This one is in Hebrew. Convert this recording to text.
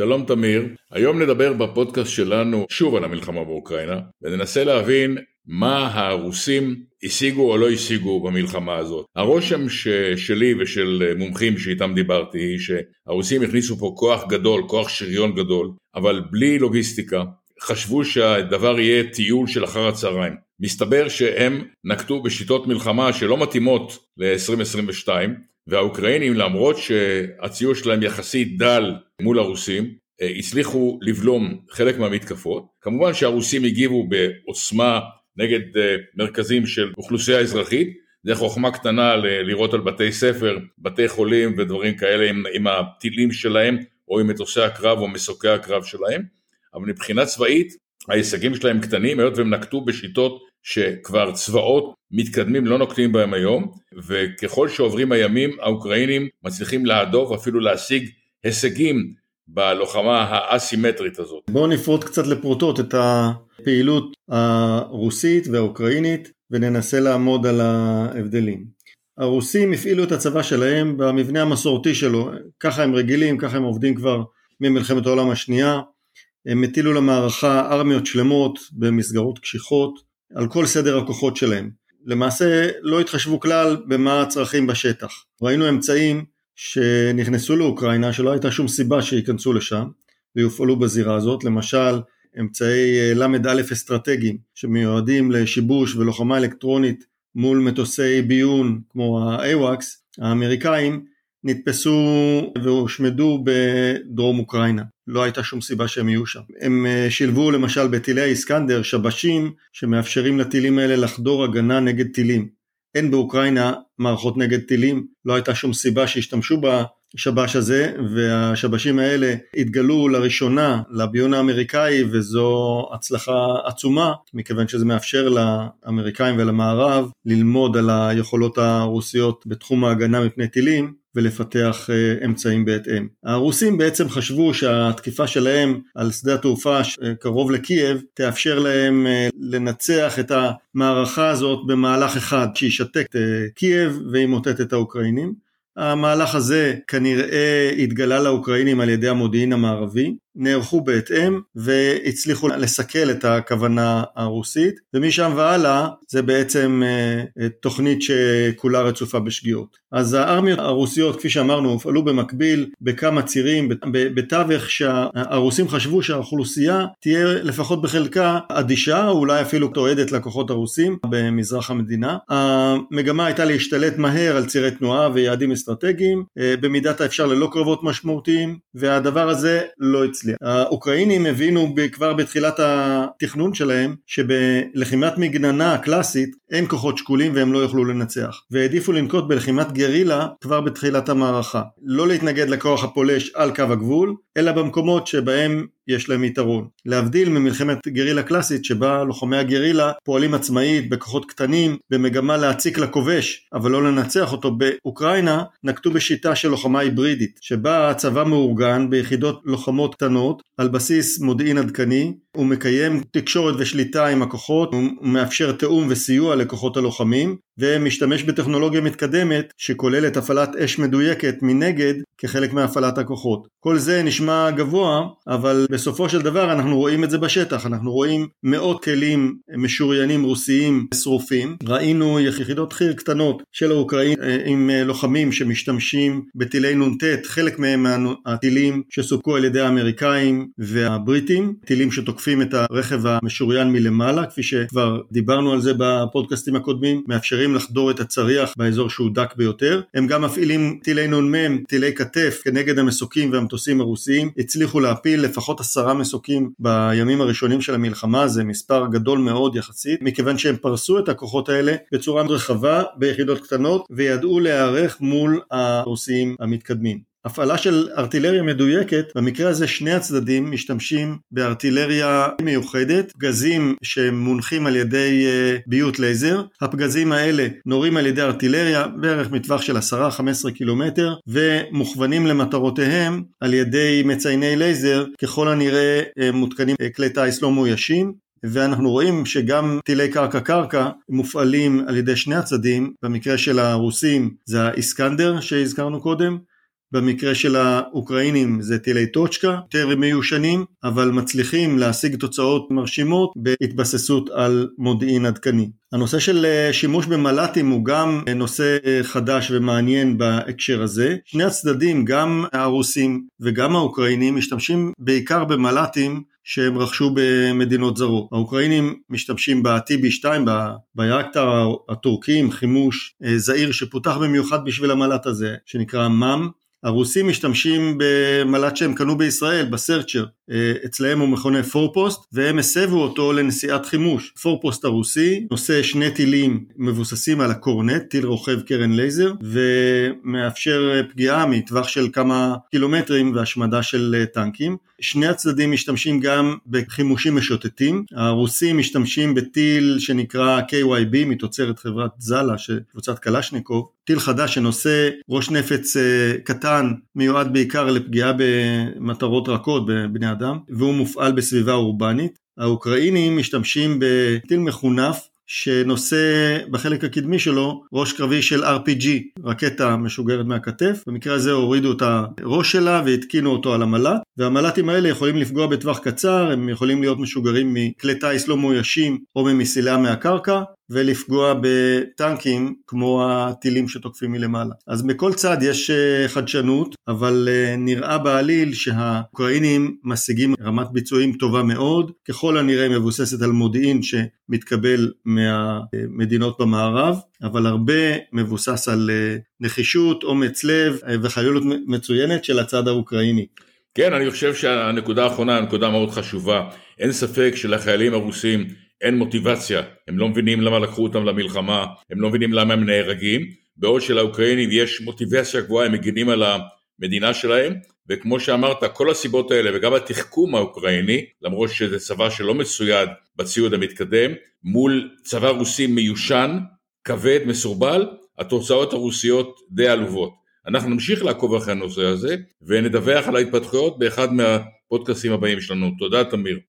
שלום תמיר, היום נדבר בפודקאסט שלנו שוב על המלחמה באוקראינה וננסה להבין מה הרוסים השיגו או לא השיגו במלחמה הזאת. הרושם ש... שלי ושל מומחים שאיתם דיברתי היא שהרוסים הכניסו פה כוח גדול, כוח שריון גדול, אבל בלי לוגיסטיקה. חשבו שהדבר יהיה טיול של אחר הצהריים. מסתבר שהם נקטו בשיטות מלחמה שלא מתאימות ל-2022 והאוקראינים למרות שהציור שלהם יחסית דל מול הרוסים הצליחו לבלום חלק מהמתקפות. כמובן שהרוסים הגיבו בעוצמה נגד אה, מרכזים של אוכלוסייה אזרחית, זה חוכמה קטנה לראות על בתי ספר, בתי חולים ודברים כאלה עם, עם הטילים שלהם או עם מטוסי הקרב או מסוקי הקרב שלהם, אבל מבחינה צבאית ההישגים שלהם קטנים היות והם נקטו בשיטות שכבר צבאות מתקדמים לא נוקטים בהם היום וככל שעוברים הימים האוקראינים מצליחים להדוף אפילו להשיג הישגים בלוחמה האסימטרית הזאת. בואו נפרוט קצת לפרוטות את הפעילות הרוסית והאוקראינית וננסה לעמוד על ההבדלים. הרוסים הפעילו את הצבא שלהם במבנה המסורתי שלו, ככה הם רגילים, ככה הם עובדים כבר ממלחמת העולם השנייה, הם הטילו למערכה ארמיות שלמות במסגרות קשיחות על כל סדר הכוחות שלהם. למעשה לא התחשבו כלל במה הצרכים בשטח. ראינו אמצעים שנכנסו לאוקראינה שלא הייתה שום סיבה שייכנסו לשם ויופעלו בזירה הזאת, למשל אמצעי ל"א אסטרטגיים שמיועדים לשיבוש ולוחמה אלקטרונית מול מטוסי ביון כמו ה-AWACS האמריקאים נתפסו והושמדו בדרום אוקראינה, לא הייתה שום סיבה שהם יהיו שם. הם אה, שילבו למשל בטילי האיסקנדר שבשים שמאפשרים לטילים האלה לחדור הגנה נגד טילים. אין באוקראינה מערכות נגד טילים, לא הייתה שום סיבה שישתמשו בשבש הזה והשבשים האלה התגלו לראשונה לביון האמריקאי וזו הצלחה עצומה מכיוון שזה מאפשר לאמריקאים ולמערב ללמוד על היכולות הרוסיות בתחום ההגנה מפני טילים ולפתח אה, אמצעים בהתאם. הרוסים בעצם חשבו שהתקיפה שלהם על שדה התעופה אה, קרוב לקייב תאפשר להם אה, לנצח את המערכה הזאת במהלך אחד שישתק את קייב וימוטט את האוקראינים. המהלך הזה כנראה התגלה לאוקראינים על ידי המודיעין המערבי נערכו בהתאם והצליחו לסכל את הכוונה הרוסית ומשם והלאה זה בעצם אה, תוכנית שכולה רצופה בשגיאות. אז הארמיות הרוסיות כפי שאמרנו הופעלו במקביל בכמה צירים בתווך שהרוסים חשבו שהאוכלוסייה תהיה לפחות בחלקה אדישה או אולי אפילו תועדת לכוחות הרוסים במזרח המדינה. המגמה הייתה להשתלט מהר על צירי תנועה ויעדים אסטרטגיים אה, במידת האפשר ללא קרבות משמעותיים והדבר הזה לא הצליח. הצליח. האוקראינים הבינו כבר בתחילת התכנון שלהם שבלחימת מגננה הקלאסית אין כוחות שקולים והם לא יוכלו לנצח והעדיפו לנקוט בלחימת גרילה כבר בתחילת המערכה. לא להתנגד לכוח הפולש על קו הגבול אלא במקומות שבהם יש להם יתרון. להבדיל ממלחמת גרילה קלאסית שבה לוחמי הגרילה פועלים עצמאית בכוחות קטנים במגמה להציק לכובש אבל לא לנצח אותו באוקראינה נקטו בשיטה של לוחמה היברידית שבה הצבא מאורגן ביחידות לוחמות קטנות על בסיס מודיעין עדכני הוא מקיים תקשורת ושליטה עם הכוחות, הוא מאפשר תיאום וסיוע לכוחות הלוחמים ומשתמש בטכנולוגיה מתקדמת שכוללת הפעלת אש מדויקת מנגד כחלק מהפעלת הכוחות. כל זה נשמע גבוה אבל בסופו של דבר אנחנו רואים את זה בשטח, אנחנו רואים מאות כלים משוריינים רוסיים שרופים, ראינו יחידות חי"ר קטנות של האוקראין אה, עם אה, לוחמים שמשתמשים בטילי נ"ט, חלק מהם הטילים שסופקו על ידי האמריקאים והבריטים, טילים שתוקפים את הרכב המשוריין מלמעלה כפי שכבר דיברנו על זה בפודקאסטים הקודמים, מאפשרים לחדור את הצריח באזור שהוא דק ביותר, הם גם מפעילים טילי נ"מ, טילי כתף כנגד המסוקים והמטוסים הרוסיים, הצליחו להפיל לפחות עשרה מסוקים בימים הראשונים של המלחמה, זה מספר גדול מאוד יחסית, מכיוון שהם פרסו את הכוחות האלה בצורה רחבה ביחידות קטנות וידעו להיערך מול הרוסים המתקדמים. הפעלה של ארטילריה מדויקת, במקרה הזה שני הצדדים משתמשים בארטילריה מיוחדת, פגזים שמונחים על ידי אה, ביות לייזר, הפגזים האלה נורים על ידי ארטילריה בערך מטווח של 10-15 קילומטר ומוכוונים למטרותיהם על ידי מצייני לייזר, ככל הנראה אה, מותקנים כלי טיס לא מאוישים. ואנחנו רואים שגם טילי קרקע קרקע מופעלים על ידי שני הצדדים, במקרה של הרוסים זה האיסקנדר שהזכרנו קודם, במקרה של האוקראינים זה טילי טוצ'קה, יותר מיושנים, אבל מצליחים להשיג תוצאות מרשימות בהתבססות על מודיעין עדכני. הנושא של אה, שימוש במל"טים הוא גם אה, נושא אה, חדש ומעניין בהקשר הזה. שני הצדדים, גם הרוסים וגם האוקראינים, משתמשים בעיקר במל"טים שהם רכשו במדינות זרות. האוקראינים משתמשים ב-TB2, בירקטר הטורקי עם חימוש זעיר שפותח במיוחד בשביל המל"ט הזה, שנקרא מאם. הרוסים משתמשים במל"ט שהם קנו בישראל, ב Searcher, אה, אצלהם הוא מכונה פורפוסט, והם הסבו אותו לנשיאת חימוש. פורפוסט הרוסי נושא שני טילים מבוססים על הקורנט, טיל רוכב קרן לייזר, ומאפשר פגיעה מטווח של כמה קילומטרים והשמדה של אה, טנקים. שני הצדדים משתמשים גם בחימושים משוטטים. הרוסים משתמשים בטיל שנקרא KYB מתוצרת חברת זאלה, קבוצת קלשניקוב, טיל חדש שנושא ראש נפץ אה, קטן, מיועד בעיקר לפגיעה במטרות רכות, בבני אדם, והוא מופעל בסביבה אורבנית. האוקראינים משתמשים בטיל מחונף שנושא בחלק הקדמי שלו ראש קרבי של RPG, רקטה משוגרת מהכתף, במקרה הזה הורידו את הראש שלה והתקינו אותו על המל"ט, והמל"טים האלה יכולים לפגוע בטווח קצר, הם יכולים להיות משוגרים מכלי טיס לא מאוישים או ממסילה מהקרקע, ולפגוע בטנקים כמו הטילים שתוקפים מלמעלה. אז מכל צד יש אה, חדשנות, אבל אה, נראה בעליל שהאוקראינים משיגים רמת ביצועים טובה מאוד, ככל הנראה מבוססת על מודיעין שמתקבל מהמדינות במערב, אבל הרבה מבוסס על אה, נחישות, אומץ לב וחיילות מצוינת של הצד האוקראיני. כן, אני חושב שהנקודה האחרונה היא נקודה מאוד חשובה. אין ספק שלחיילים הרוסים אין מוטיבציה, הם לא מבינים למה לקחו אותם למלחמה, הם לא מבינים למה הם נהרגים, בעוד שלאוקראינים יש מוטיבציה גבוהה, הם מגינים על המדינה שלהם, וכמו שאמרת, כל הסיבות האלה וגם התחכום האוקראיני, למרות שזה צבא שלא מצויד בציוד המתקדם, מול צבא רוסי מיושן, כבד, מסורבל, התוצאות הרוסיות די עלובות. אנחנו נמשיך לעקוב אחרי הנושא הזה ונדווח על ההתפתחויות באחד מהפודקאסים הבאים שלנו. תודה תמיר.